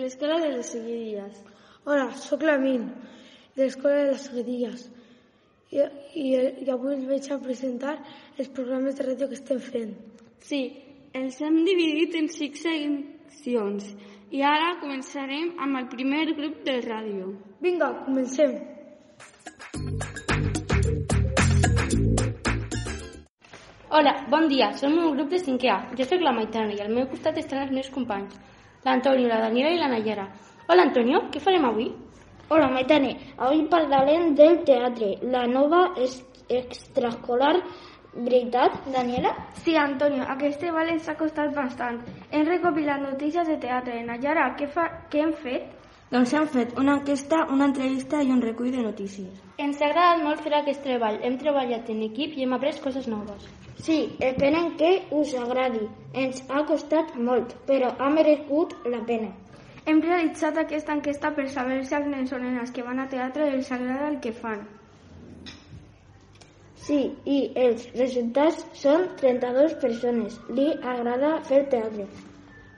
de l'Escola de les Seguidilles. Hola, sóc l'Amin, de l'Escola de les Seguidilles. I, i, I avui us vaig a presentar els programes de ràdio que estem fent. Sí, els hem dividit en cinc seccions i ara començarem amb el primer grup de ràdio. Vinga, comencem. Hola, bon dia, som un grup de 5è A. Jo sóc la Maitana i al meu costat estan els meus companys, l'Antonio, la Daniela i la Nayara. Hola, Antonio, què farem avui? Hola, Maitane. Avui parlarem del teatre, la nova es extraescolar. Veritat, Daniela? Sí, Antonio, aquest treball ens ha costat bastant. Hem recopilat notícies de teatre. Nayara, què, fa... què hem fet? Doncs hem fet una enquesta, una entrevista i un recull de notícies. Ens ha agradat molt fer aquest treball. Hem treballat en equip i hem après coses noves. Sí, esperem que us agradi. Ens ha costat molt, però ha meregut la pena. Hem realitzat aquesta enquesta per saber si als nens o nenes que van a teatre els agrada el que fan. Sí, i els resultats són 32 persones. Li agrada fer teatre.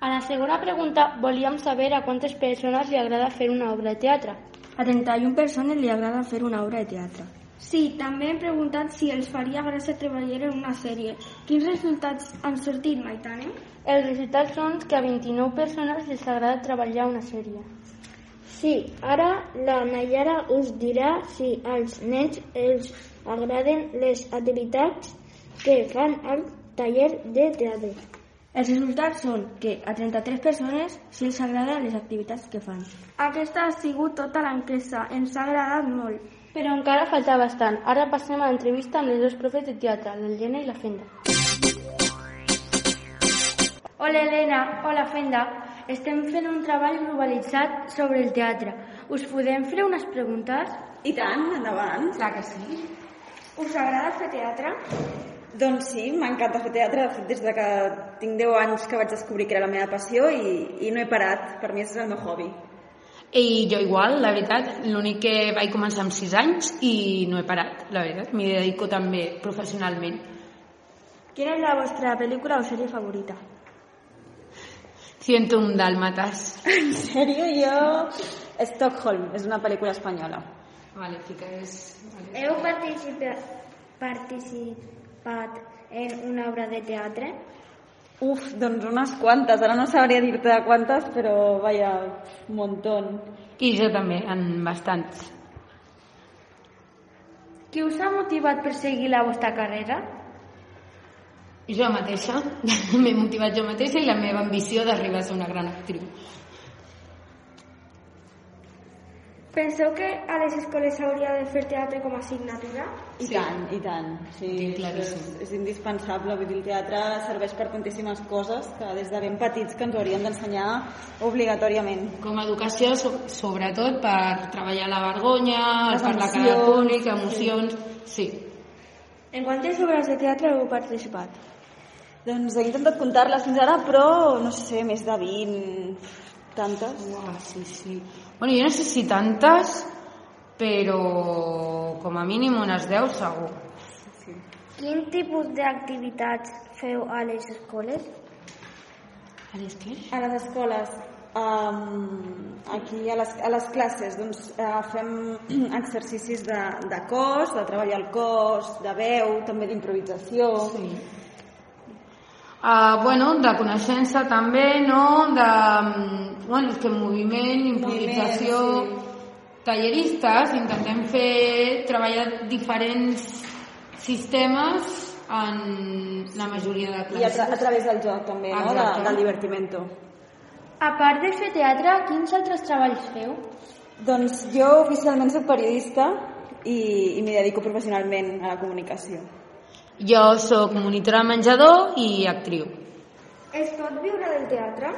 A la segona pregunta volíem saber a quantes persones li agrada fer una obra de teatre. A 31 persones li agrada fer una obra de teatre. Sí, també hem preguntat si els faria gràcia treballar en una sèrie. Quins resultats han sortit, Maitane? Els resultats són que a 29 persones els agrada treballar una sèrie. Sí, ara la Nayara us dirà si als nens els agraden les activitats que fan al taller de teatre. Els resultats són que a 33 persones sí els agraden les activitats que fan. Aquesta ha sigut tota l'enquesta. Ens ha agradat molt. Però encara falta bastant. Ara passem a l'entrevista amb les dues profes de teatre, l'Helena i la Fenda. Hola Helena, hola Fenda. Estem fent un treball globalitzat sobre el teatre. Us podem fer unes preguntes? I tant, endavant. Clar que sí. Us agrada fer teatre? Doncs sí, m'encanta fer teatre. De fet, des de que tinc 10 anys que vaig descobrir que era la meva passió i, i no he parat. Per mi és el meu hobby. I jo igual, la veritat, l'únic que vaig començar amb 6 anys i no he parat, la veritat. M'hi dedico també professionalment. Quina és la vostra pel·lícula o sèrie favorita? 101 dálmatas. En sèrio, jo... Stockholm, és una pel·lícula espanyola. Vale, fiques... Vale. Heu participat, participat en una obra de teatre? Uf, doncs unes quantes. Ara no sabria dir-te quantes, però vaja, un muntó. I jo també, en bastants. Qui us ha motivat per seguir la vostra carrera? Jo mateixa, m'he motivat jo mateixa i la meva ambició d'arribar a ser una gran actriu. Penseu que a les escoles s'hauria de fer teatre com a assignatura? I Sí. tant, i tant. Sí, Sí, és, claríssim. és indispensable. Vull dir, el teatre serveix per tantíssimes coses que des de ben petits que ens haurien d'ensenyar obligatòriament. Com a educació, so- sobretot per treballar la vergonya, Les parlar emocions, cara públic, emocions... Sí. En quantes obres de teatre heu participat? Doncs he intentat comptar-les fins ara, però no sé, més de 20, tantes. Uah, sí, sí. Bueno, jo no sé si tantes, però com a mínim unes 10 segur. Quin tipus d'activitats feu a les escoles? A les què? A les escoles, um, aquí a les, a les classes, doncs uh, fem exercicis de, de cos, de treballar el cos, de veu, també d'improvisació. Sí. Uh, bueno, de coneixença també, no? De, mm, bueno, és que moviment, improvisació, Moviment, talleristes, intentem fer, treballar diferents sistemes en la majoria de I a, classes. tra a través del joc també, no? De, del divertimento. A part de fer teatre, quins altres treballs feu? Doncs jo oficialment soc periodista i, i m'hi dedico professionalment a la comunicació. Jo sóc monitora de menjador i actriu. Es pot viure del teatre?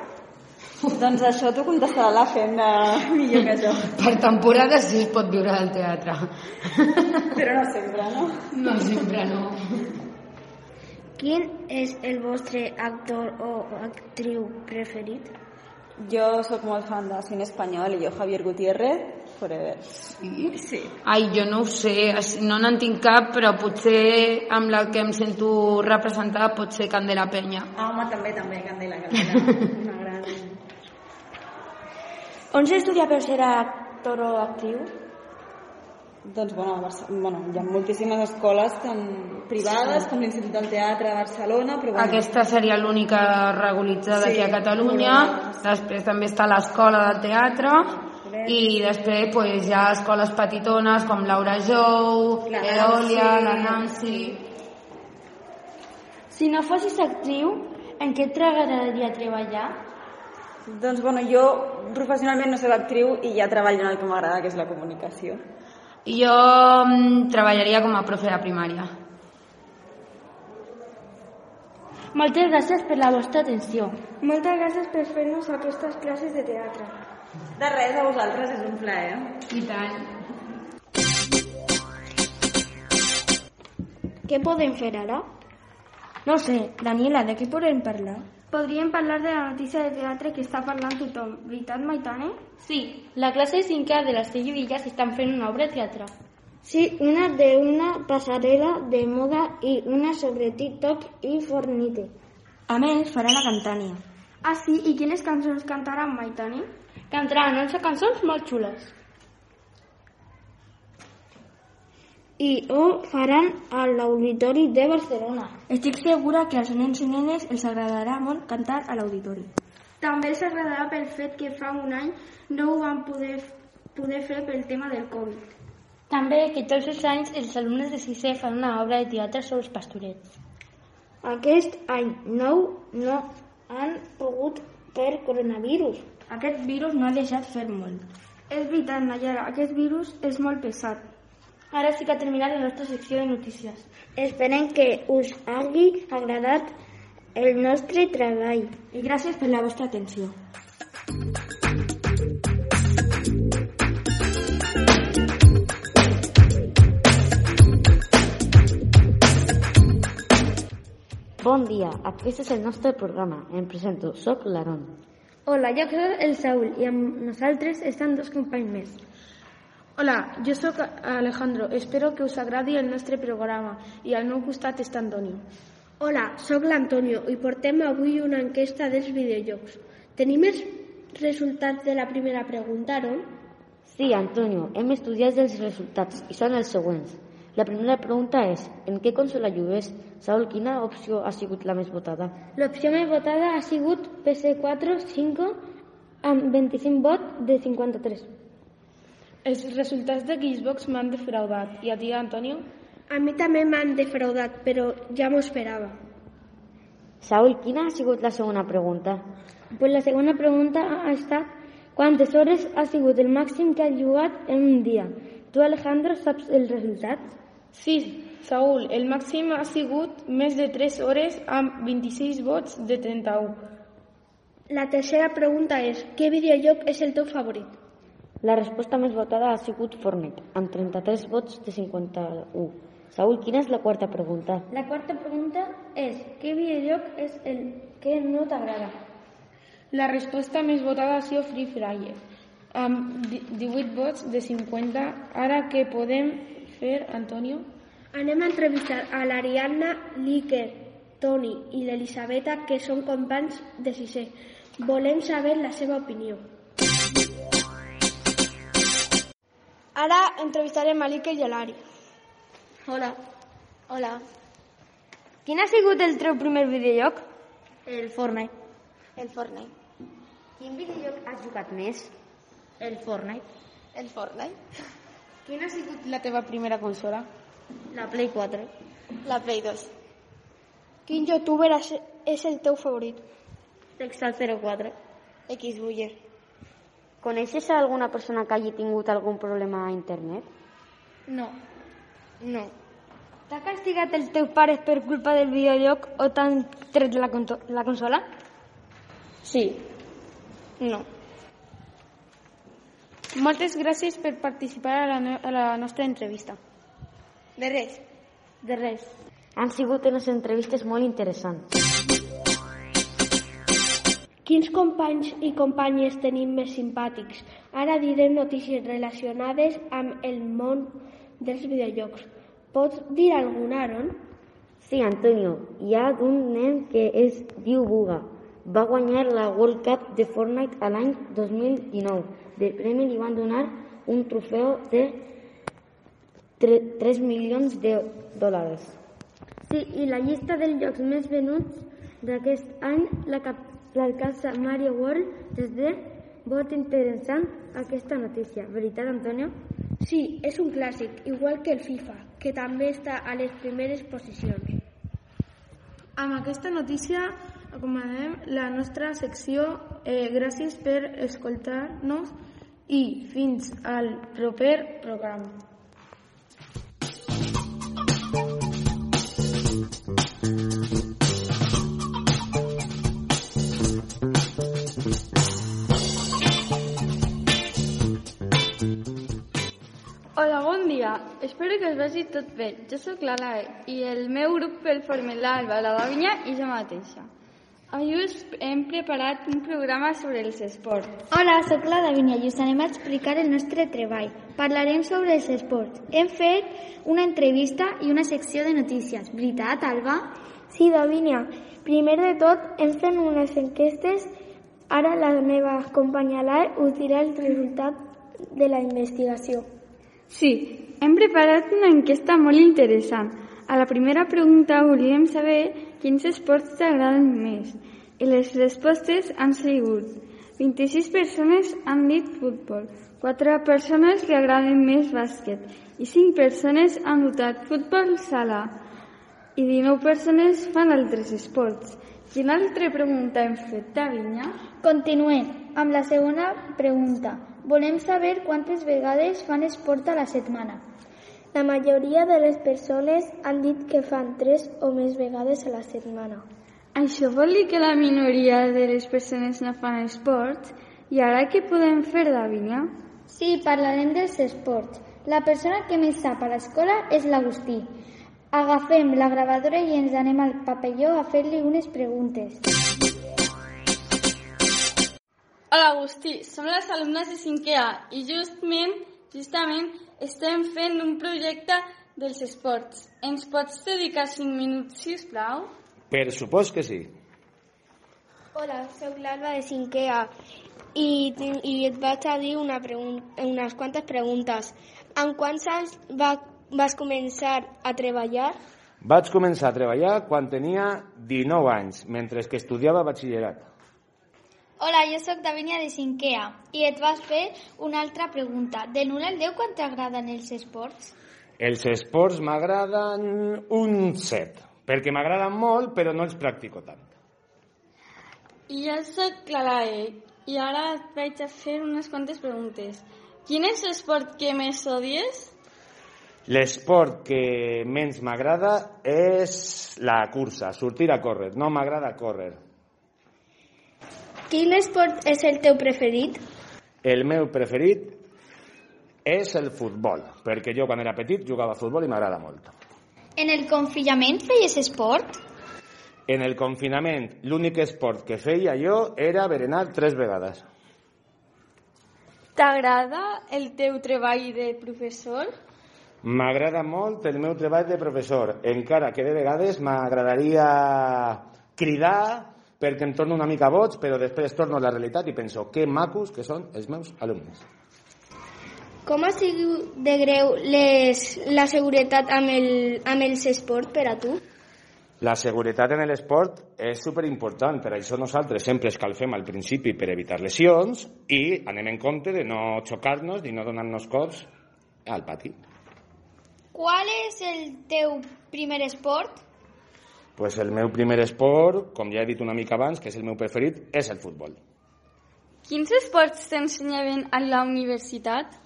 doncs això t'ho contestarà la Fenda millor que jo. Per temporada sí es pot viure del teatre. Però no sempre, no? No sempre no. Quin és el vostre actor o actriu preferit? Jo sóc molt fan de cine espanyol i jo Javier Gutiérrez, forever. Sí? Sí. Ai, jo no ho sé, no n'en tinc cap, però potser amb la que em sento representada pot ser Candela Penya. Ah, home, també, també, Candela, Candela. On s'estudia per ser actor o actriu? Doncs bueno, a Barce- bueno, hi ha moltíssimes escoles tant privades com l'Institut del Teatre de Barcelona, però bueno, Aquesta seria l'única regularitzada Sí, aquí a Catalunya. Després també està l'Escola de Teatre i després pues, hi ha escoles petitones com Laura Jou, La Eòlia, Nancy. la Nancy... Si no fossis actriu, en què t'agradaria treballar? Doncs bueno, jo professionalment no soc actriu i ja treballo en el que m'agrada, que és la comunicació. Jo mm, treballaria com a profe de primària. Moltes gràcies per la vostra atenció. Moltes gràcies per fer-nos aquestes classes de teatre. De res, a vosaltres és un plaer. I tant. Què podem fer ara? No sé, Daniela, de què podem parlar? Podríem parlar de la notícia de teatre que està parlant tothom. Veritat, Maitane? Sí, la classe de 5A de les Illes estan fent una obra de teatre. Sí, una de una passarel·la de moda i una sobre TikTok i Fornite. A més, farà la cantània. Ah, sí? I quines cançons cantaran, Maitane? Cantaran 11 cançons molt xules. I ho faran a l'Auditori de Barcelona. Estic segura que als nens i nenes els agradarà molt cantar a l'auditori. També els agradarà pel fet que fa un any no ho van poder, poder fer pel tema del Covid. També que tots els anys els alumnes de 6è fan una obra de teatre sobre els pastorets. Aquest any nou no han pogut per coronavirus. Aquest virus no ha deixat fer molt. És veritat, Nayara, aquest virus és molt pesat. Ara sí que ha terminat la nostra secció de notícies. Esperem que us hagi agradat el nostre treball. I gràcies per la vostra atenció. Bon dia, aquest és el nostre programa. Em presento, soc l'Aaron. Hola, jo soc el Saúl i amb nosaltres estan dos companys més. Hola, jo sóc Alejandro. Espero que us agradi el nostre programa i al meu costat està Antonio. Hola, sóc l'Antonio i portem avui una enquesta dels videojocs. Tenim els resultats de la primera pregunta, no? Sí, Antonio, hem estudiat els resultats i són els següents. La primera pregunta és, en què consola jugues? Saúl, quina opció ha sigut la més votada? L'opció més votada ha sigut PS4 5 amb 25 vots de 53. Els resultats de Xbox m'han defraudat. I a ti, Antonio? A mi també m'han defraudat, però ja m'ho esperava. Saúl, quina ha sigut la segona pregunta? Pues la segona pregunta ha estat quantes hores ha sigut el màxim que has jugat en un dia? Tu, Alejandro, saps el resultat? Sí, Saúl, el màxim ha sigut més de 3 hores amb 26 vots de 31. La tercera pregunta és, què videojoc és el teu favorit? La resposta més votada ha sigut Fortnite, amb 33 vots de 51. Saúl, quina és la quarta pregunta? La quarta pregunta és, què videojoc és el que no t'agrada? La resposta més votada ha sigut Free Fire, amb 18 vots de 50. Ara què podem fer, Antonio? Anem a entrevistar a l'Ariadna, l'Iker, Toni i l'Elisabeta, que són companys de sisè. Volem saber la seva opinió. Ara entrevistarem a l'Iker i a l'Ari. Hola. Hola. Quin ha sigut el teu primer videojoc? El Fortnite. El Fortnite. Quin videojoc has jugat més? El Fortnite. El Fortnite. Quina ha sigut la teva primera consola? La Play 4. La Play 2. Quin youtuber és- el teu favorit? Texal 04. Coneixes a alguna persona que hagi tingut algun problema a internet? No. No. T'ha castigat els teus pares per culpa del videojoc o t'han tret la, la consola? Sí. No. Moltes gràcies per participar a la, no a la nostra entrevista. De res. De res. Han sigut unes entrevistes molt interessants. Quins companys i companyes tenim més simpàtics? Ara direm notícies relacionades amb el món dels videojocs. Pots dir algun, Aaron? Sí, Antonio, hi ha un nen que es diu Buga. va guanyar la World Cup de Fortnite a l'any 2019. De premi li van donar un trofeu de 3 milions de dòlars. Sí, i la llista dels jocs més venuts d'aquest any la, cap- la casa Mario World des de Vot interessant aquesta notícia. Veritat, Antonio? Sí, és un clàssic, igual que el FIFA, que també està a les primeres posicions. Amb aquesta notícia acomanem la nostra secció. Eh, gràcies per escoltar-nos i fins al proper programa. Dia. Espero que us vagi tot bé. Jo sóc la Lae i el meu grup el formen l'Alba, la Davinya i jo mateixa. Avui us hem preparat un programa sobre els esports. Hola, sóc la Davinia i us anem a explicar el nostre treball. Parlarem sobre els esports. Hem fet una entrevista i una secció de notícies. Veritat, Alba? Sí, Davinia. Primer de tot, hem fet unes enquestes. Ara la meva companya Lae us dirà el resultat de la investigació. Sí, hem preparat una enquesta molt interessant. A la primera pregunta volíem saber quins esports t'agraden més. I les respostes han sigut 26 persones han dit futbol, 4 persones li agraden més bàsquet i 5 persones han votat futbol sala i 19 persones fan altres esports. Quina altra pregunta hem fet, Davinya? Continuem amb la segona pregunta. Volem saber quantes vegades fan esport a la setmana. La majoria de les persones han dit que fan 3 o més vegades a la setmana. Això vol dir que la minoria de les persones no fan esports? I ara què podem fer, Davinya? Sí, parlarem dels esports. La persona que més sap a l'escola és l'Agustí. Agafem la gravadora i ens anem al papelló a fer-li unes preguntes. Hola, Agustí. Som les alumnes de 5è A i justament, justament estem fent un projecte dels esports. Ens pots dedicar 5 minuts, si us plau? Per supost que sí. Hola, sóc l'Alba de 5è A i, i et vaig a dir una pregun unes quantes preguntes. En quants anys va, vas començar a treballar? Vaig començar a treballar quan tenia 19 anys, mentre que estudiava batxillerat. Hola, jo sóc Davinia de 5è A i et vas fer una altra pregunta. De l'1 al 10, quan t'agraden els esports? Els esports m'agraden un 7, perquè m'agraden molt, però no els practico tant. I jo sóc la Lae i ara et vaig a fer unes quantes preguntes. Quin és l'esport que més odies? L'esport que menys m'agrada és la cursa, sortir a córrer. No m'agrada córrer. Quin esport és el teu preferit? El meu preferit és el futbol, perquè jo quan era petit jugava a futbol i m'agrada molt. En el confinament feies esport? En el confinament, l'únic esport que feia jo era berenar tres vegades. T'agrada el teu treball de professor? M'agrada molt el meu treball de professor, encara que de vegades m'agradaria cridar perquè em torno una mica boig, però després torno a la realitat i penso que macos que són els meus alumnes. Com ha sigut de greu les, la seguretat amb, el, amb els esports per a tu? La seguretat en l'esport és superimportant, per això nosaltres sempre escalfem al principi per evitar lesions i anem en compte de no xocar-nos ni no donar-nos cops al pati. Qual és el teu primer esport? Pues el meu primer esport, com ja he dit una mica abans, que és el meu preferit, és el futbol. Quins esports t'ensenyaven a la universitat?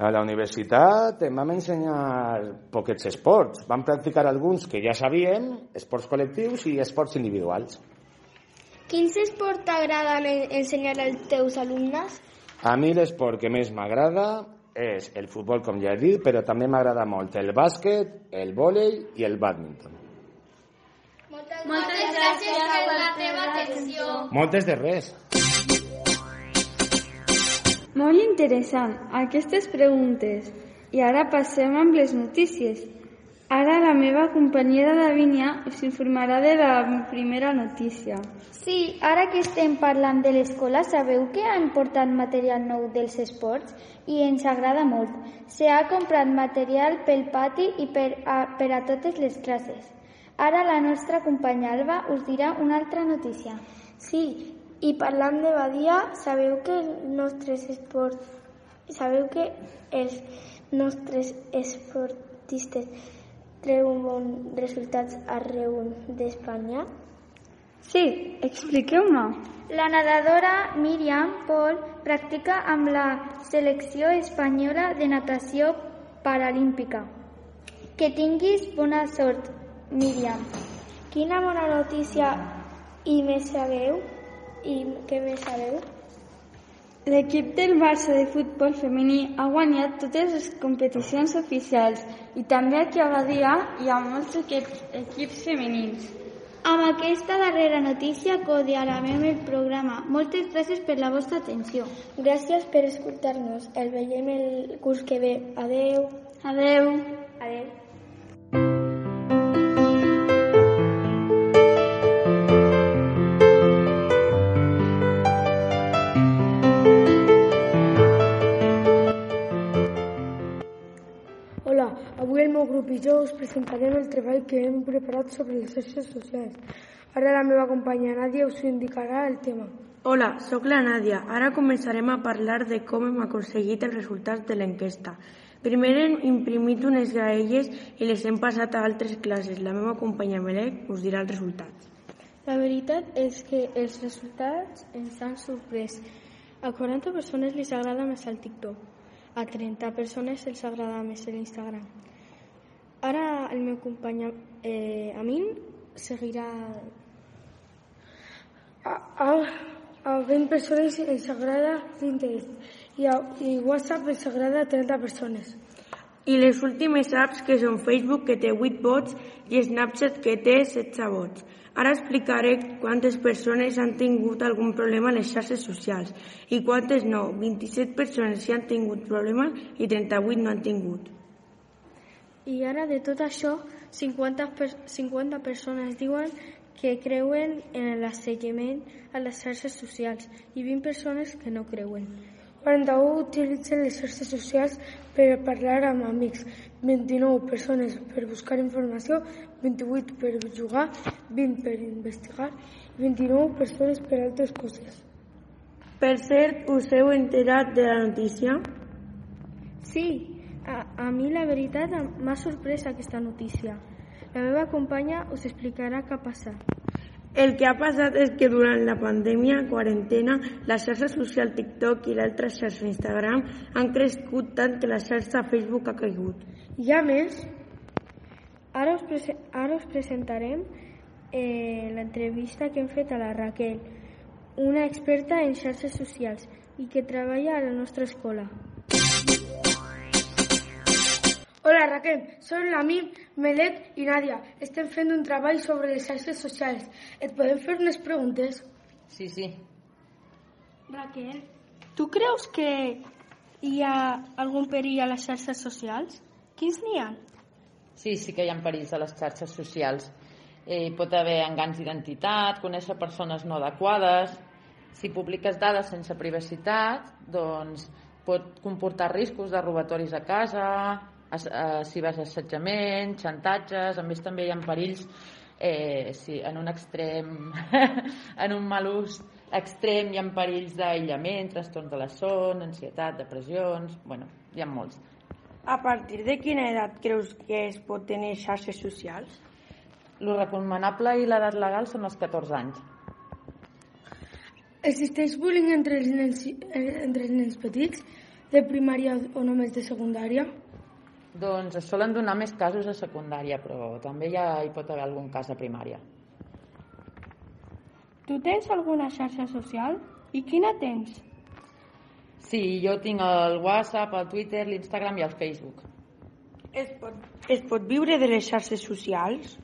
A la universitat em vam ensenyar poquets esports. Vam practicar alguns que ja sabíem, esports col·lectius i esports individuals. Quins esports t'agraden en- ensenyar als teus alumnes? A mi l'esport que més m'agrada és el futbol, com ja he dit, però també m'agrada molt el bàsquet, el vòlei i el bàdminton. Moltes gràcies per la teva atenció. Moltes de res. Molt interessant, aquestes preguntes. I ara passem amb les notícies. Ara la meva companyera Davínia us informarà de la primera notícia. Sí, ara que estem parlant de l'escola, sabeu que han portat material nou dels esports i ens agrada molt. Se ha comprat material pel pati i per a, per a totes les classes. Ara la nostra companya Alba us dirà una altra notícia. Sí, i parlant de Badia, sabeu que els nostres esports, sabeu que els nostres esportistes treuen bons resultats arreu d'Espanya? Sí, expliqueu-me. La nedadora Míriam Pol practica amb la selecció espanyola de natació paralímpica. Que tinguis bona sort, Míriam. Quina bona notícia i més sabeu? I què més sabeu? L'equip del Barça de futbol femení ha guanyat totes les competicions oficials i també aquí a Badia hi ha molts equips, equips femenins. Amb aquesta darrera notícia codiarem el programa. Moltes gràcies per la vostra atenció. Gràcies per escoltar-nos. El veiem el curs que ve. Adeu. Adeu. Adeu. Avui el meu grup i jo us presentarem el treball que hem preparat sobre les xarxes socials. Ara la meva companya Nàdia us indicarà el tema. Hola, sóc la Nàdia. Ara començarem a parlar de com hem aconseguit els resultats de l'enquesta. Primer hem imprimit unes graelles i les hem passat a altres classes. La meva companya Melec us dirà els resultats. La veritat és que els resultats ens han sorprès. A 40 persones les agrada més el TikTok. A 30 persones els agrada més l'Instagram. Ara el meu company eh, Amin seguirà... A, a, a 20 persones ens agrada Pinterest i a i WhatsApp ens agrada a 30 persones. I les últimes apps que són Facebook que té 8 vots i Snapchat que té 16 vots. Ara explicaré quantes persones han tingut algun problema a les xarxes socials i quantes no. 27 persones sí han tingut problemes i 38 no han tingut. I ara de tot això, 50, per 50 persones diuen que creuen en l'assetjament a les xarxes socials i 20 persones que no creuen. 41 utilitzen les xarxes socials per parlar amb amics, 29 persones per buscar informació, 28 per jugar, 20 per investigar i 29 persones per altres coses. Per cert, us heu enterat de la notícia? Sí, a, a mi la veritat m'ha sorprès aquesta notícia. La meva companya us explicarà què ha passat. El que ha passat és que durant la pandèmia, quarantena, la xarxa social TikTok i l'altra xarxa Instagram han crescut tant que la xarxa Facebook ha caigut. I a més, ara us, prese ara us presentarem eh, l'entrevista que hem fet a la Raquel, una experta en xarxes socials i que treballa a la nostra escola. Hola Raquel, som l'Amir, Melec i Nàdia. Estem fent un treball sobre les xarxes socials. Et podem fer unes preguntes? Sí, sí. Raquel, tu creus que hi ha algun perill a les xarxes socials? Quins n'hi ha? Sí, sí que hi ha perills a les xarxes socials. Eh, pot haver engans d'identitat, conèixer persones no adequades. Si publiques dades sense privacitat, doncs pot comportar riscos de robatoris a casa, eh, si vas assetjament, xantatges, a més també hi ha perills eh, sí, en un extrem, en un mal ús extrem hi ha perills d'aïllament, trastorns de la son, ansietat, depressions, bueno, hi ha molts. A partir de quina edat creus que es pot tenir xarxes socials? Lo recomanable i l'edat legal són els 14 anys. Existeix bullying entre els nens, entre els nens petits de primària o només de secundària? Doncs es solen donar més casos a secundària, però també ja hi pot haver algun cas a primària. Tu tens alguna xarxa social? I quina tens? Sí, jo tinc el WhatsApp, el Twitter, l'Instagram i el Facebook. Es pot, es pot viure de les xarxes socials?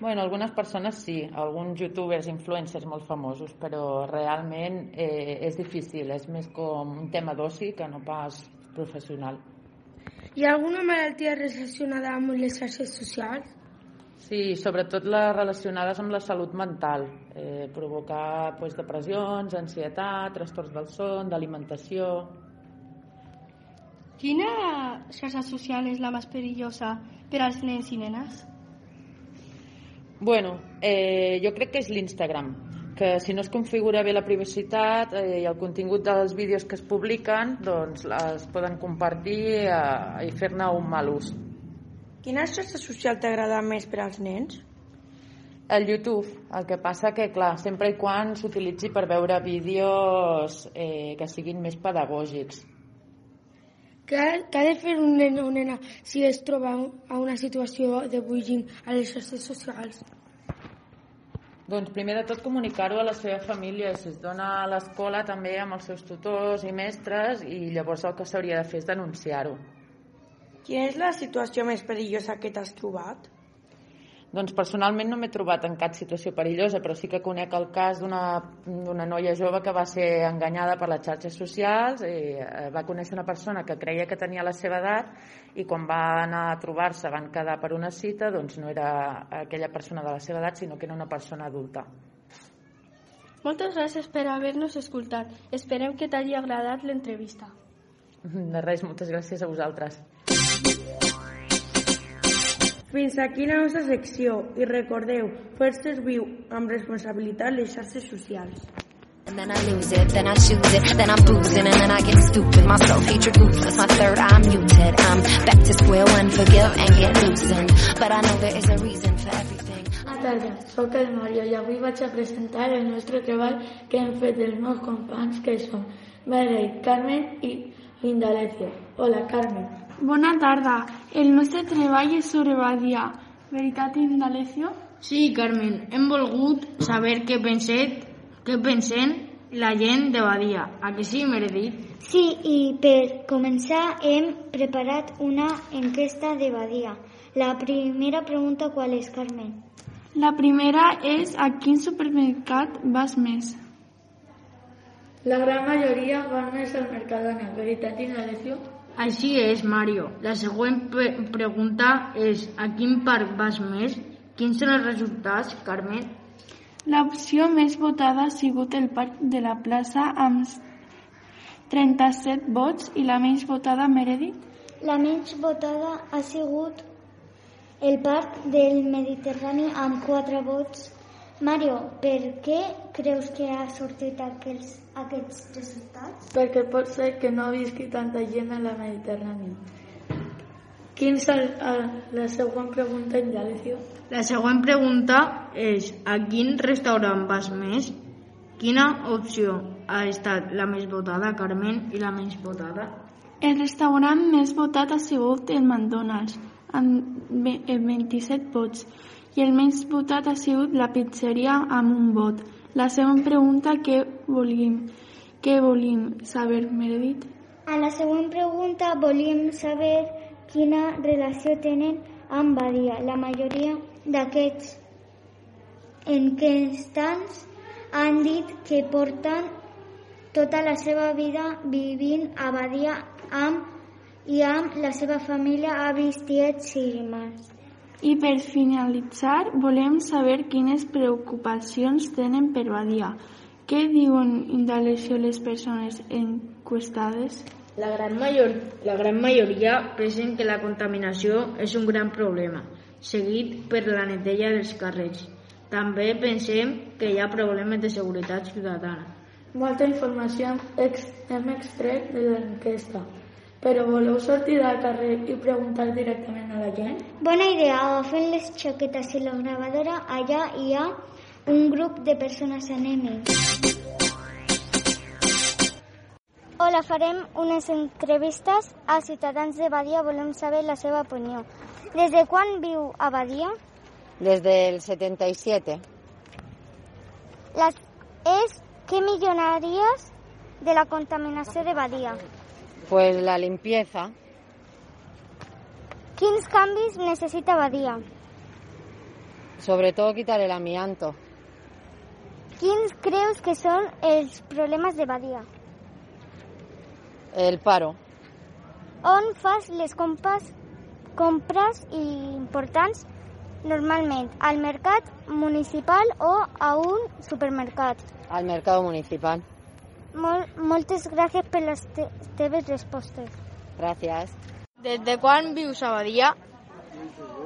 Bueno, algunes persones sí, alguns youtubers, influencers molt famosos, però realment eh, és difícil, és més com un tema d'oci que no pas professional. Hi ha alguna malaltia relacionada amb les xarxes socials? Sí, sobretot les relacionades amb la salut mental, eh, provocar pues, depressions, ansietat, trastorns del son, d'alimentació... Quina xarxa social és la més perillosa per als nens i nenes? Bueno, eh, jo crec que és l'Instagram, que si no es configura bé la privacitat eh, i el contingut dels vídeos que es publiquen, doncs es poden compartir eh, i fer-ne un mal ús. Quina xarxa social t'agrada més per als nens? El YouTube, el que passa que, clar, sempre i quan s'utilitzi per veure vídeos eh, que siguin més pedagògics. Què ha, què ha de fer un nen o nena si es troba a una situació de bullying a les xarxes socials? Doncs primer de tot comunicar-ho a la seva família, si es dona a l'escola també amb els seus tutors i mestres i llavors el que s'hauria de fer és denunciar-ho. Quina és la situació més perillosa que t'has trobat? Doncs personalment no m'he trobat en cap situació perillosa, però sí que conec el cas d'una noia jove que va ser enganyada per les xarxes socials i eh, va conèixer una persona que creia que tenia la seva edat i quan va anar a trobar-se van quedar per una cita, doncs no era aquella persona de la seva edat, sinó que era una persona adulta. Moltes gràcies per haver-nos escoltat. Esperem que t'hagi agradat l'entrevista. De res, moltes gràcies a vosaltres. Fins aquí la nostra secció i recordeu, fer serviu amb responsabilitat les xarxes socials. And then I lose it, then I choose it, then I'm boozing, and then I get stupid. My self-hatred ruthless, my third eye muted. I'm back to square one, forgive and get loosened. But I know there is a reason for everything. Bona tarda, sóc el Mario i avui vaig a presentar el nostre treball que hem fet els meus companys que són Merei, Carmen i Lindalecio. Hola, Carmen. Bona tarda. El nostre treball és sobre Badia. Veritat, Indalecio? Sí, Carmen. Hem volgut saber què penset, què pensen la gent de Badia. A que sí, Meredith? Sí, i per començar hem preparat una enquesta de Badia. La primera pregunta qual és, Carmen? La primera és a quin supermercat vas més? La gran majoria van més al Mercadona. Veritat, Indalecio? Així és, Mario. La següent pre pregunta és a quin parc vas més? Quins són els resultats, Carmen? L'opció més votada ha sigut el parc de la plaça amb 37 vots i la menys votada, Meredith? La menys votada ha sigut el parc del Mediterrani amb 4 vots. Mario, per què creus que ha sortit aquells, aquests resultats? Perquè pot ser que no visqui tanta gent a la Mediterrània. Quin és el, el, la següent pregunta, Indalecio? La següent pregunta és a quin restaurant vas més? Quina opció ha estat la més votada, Carmen, i la menys votada? El restaurant més votat ha sigut el McDonald's, amb 27 vots, i el menys votat ha sigut la pizzeria amb un vot. La següent pregunta que volíem, que volíem saber, Meredith? A la següent pregunta volíem saber quina relació tenen amb Badia. La majoria d'aquests enquestants han dit que porten tota la seva vida vivint a Badia amb i amb la seva família, avis, tiets i germans. I per finalitzar, volem saber quines preocupacions tenen per Badia. Què diuen Indalecio les persones enquestades? La gran, major, la gran majoria pensen que la contaminació és un gran problema, seguit per la neteja dels carrers. També pensem que hi ha problemes de seguretat ciutadana. Molta informació hem extret de l'enquesta. Però voleu sortir al carrer i preguntar directament a la gent? Bona idea, agafem les xoquetes i la gravadora, allà hi ha un grup de persones anèmic. Hola, farem unes entrevistes a ciutadans de Badia, volem saber la seva opinió. Des de quan viu a Badia? Desde el 77. Les, és què millonaries de la contaminació de Badia? Pues la limpieza. Quins canvis necessita Badia? Sobre todo quitar el amianto. Quins creus que són els problemes de Badia? El paro. On fas les compres, compres importants normalment? Al mercat municipal o a un supermercat? Al mercado municipal. Mol, moltes gràcies per les te teves respostes. Gracias. Des de quan vius a Badia?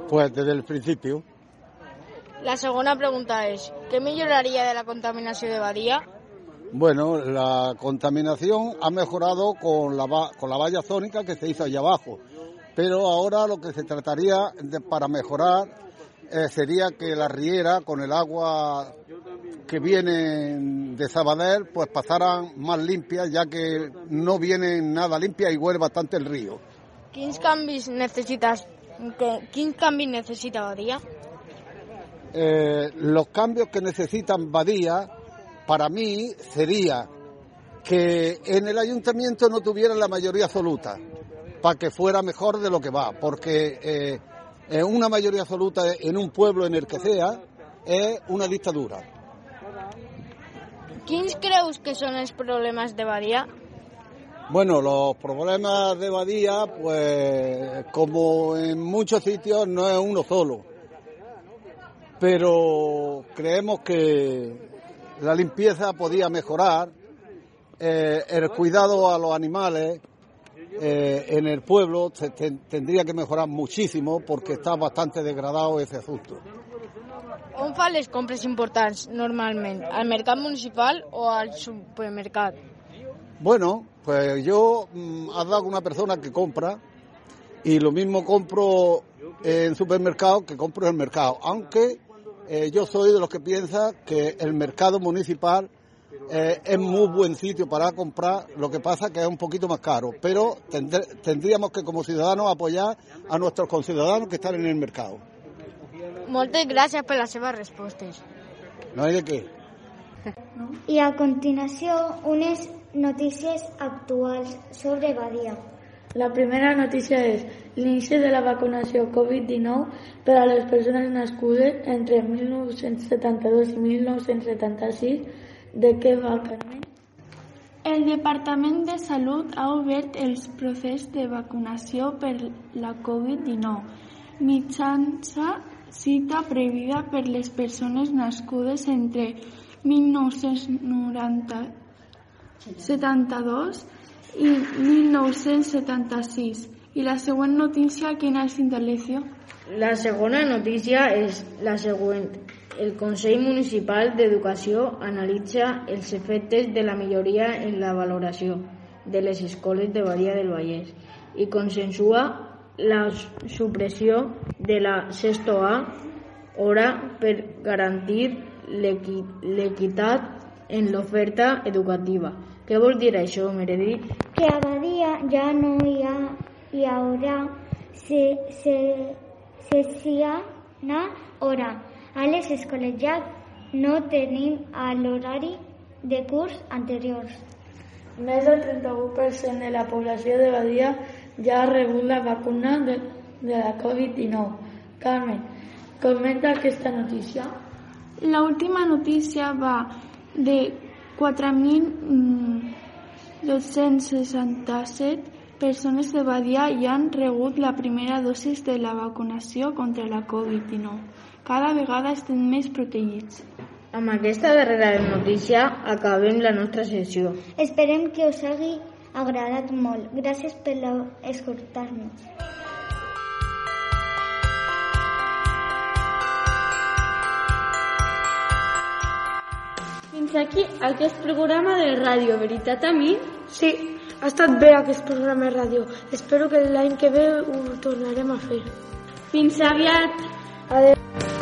Pues desde el principio. La segona pregunta és, què milloraria de la contaminació de Badia? Bueno, la contaminación ha mejorado con la, con la valla zónica que se hizo allá abajo, pero ahora lo que se trataría de, para mejorar eh, sería que la riera con el agua que viene de Sabadell pues pasaran más limpias ya que no vienen nada limpias y huele bastante el río. Quins canvis necessites, que, quins canvis necessita Badia? Eh, los cambios que necesitan Badía, para mí, sería que en el ayuntamiento no tuvieran la mayoría absoluta, para que fuera mejor de lo que va, porque eh, eh, una mayoría absoluta en un pueblo en el que sea es una dictadura. Quins creus que són els problemes de Badia? Bueno, los problemas de Badía, pues como en muchos sitios, no es uno solo. Pero creemos que la limpieza podía mejorar, eh, el cuidado a los animales eh, en el pueblo tendría que mejorar muchísimo porque está bastante degradado ese asunto. On fa les compres importants normalment? Al mercat municipal o al supermercat? Bueno, pues yo mm, dado una persona que compra y lo mismo compro en supermercado que compro en el mercado, aunque eh, yo soy de los que piensa que el mercado municipal eh, es muy buen sitio para comprar, lo que pasa que es un poquito más caro, pero tendr- tendríamos que como ciudadanos apoyar a nuestros conciudadanos que están en el mercado. Moltes gràcies per les seves respostes. No hay de qué. I a continuació, unes notícies actuals sobre Badia. La primera notícia és l'inici de la vacunació Covid-19 per a les persones nascudes entre 1972 i 1976. De què va, Carmen? El Departament de Salut ha obert els procés de vacunació per la Covid-19 mitjançant cita prevista per les persones nascudes entre 1972 i 1976. I la següent notícia, quina és, Indalecio? La segona notícia és la següent. El Consell Municipal d'Educació analitza els efectes de la milloria en la valoració de les escoles de Badia del Vallès i consensua la supressió de la sexto A hora per garantir l'equi- l'equitat en l'oferta educativa. Què vol dir això, Meredith? Que a Badia ja no hi, ha, hi haurà se, se, sessió hora. A les escoles ja no tenim a l'horari de curs anteriors. Més del 31% de la població de Badia ja ha rebut la vacuna de, de la Covid-19. Carmen, comenta aquesta notícia. La última notícia va de 4.267 persones de Badia ja han rebut la primera dosis de la vacunació contra la Covid-19. Cada vegada estem més protegits. Amb aquesta darrera notícia acabem la nostra sessió. Esperem que us hagi agradat molt. Gràcies per la- escoltar-nos. Fins aquí aquest programa de Ràdio Veritat a mi. Sí, ha estat bé aquest programa de ràdio. Espero que l'any que ve ho tornarem a fer. Fins aviat. Adéu.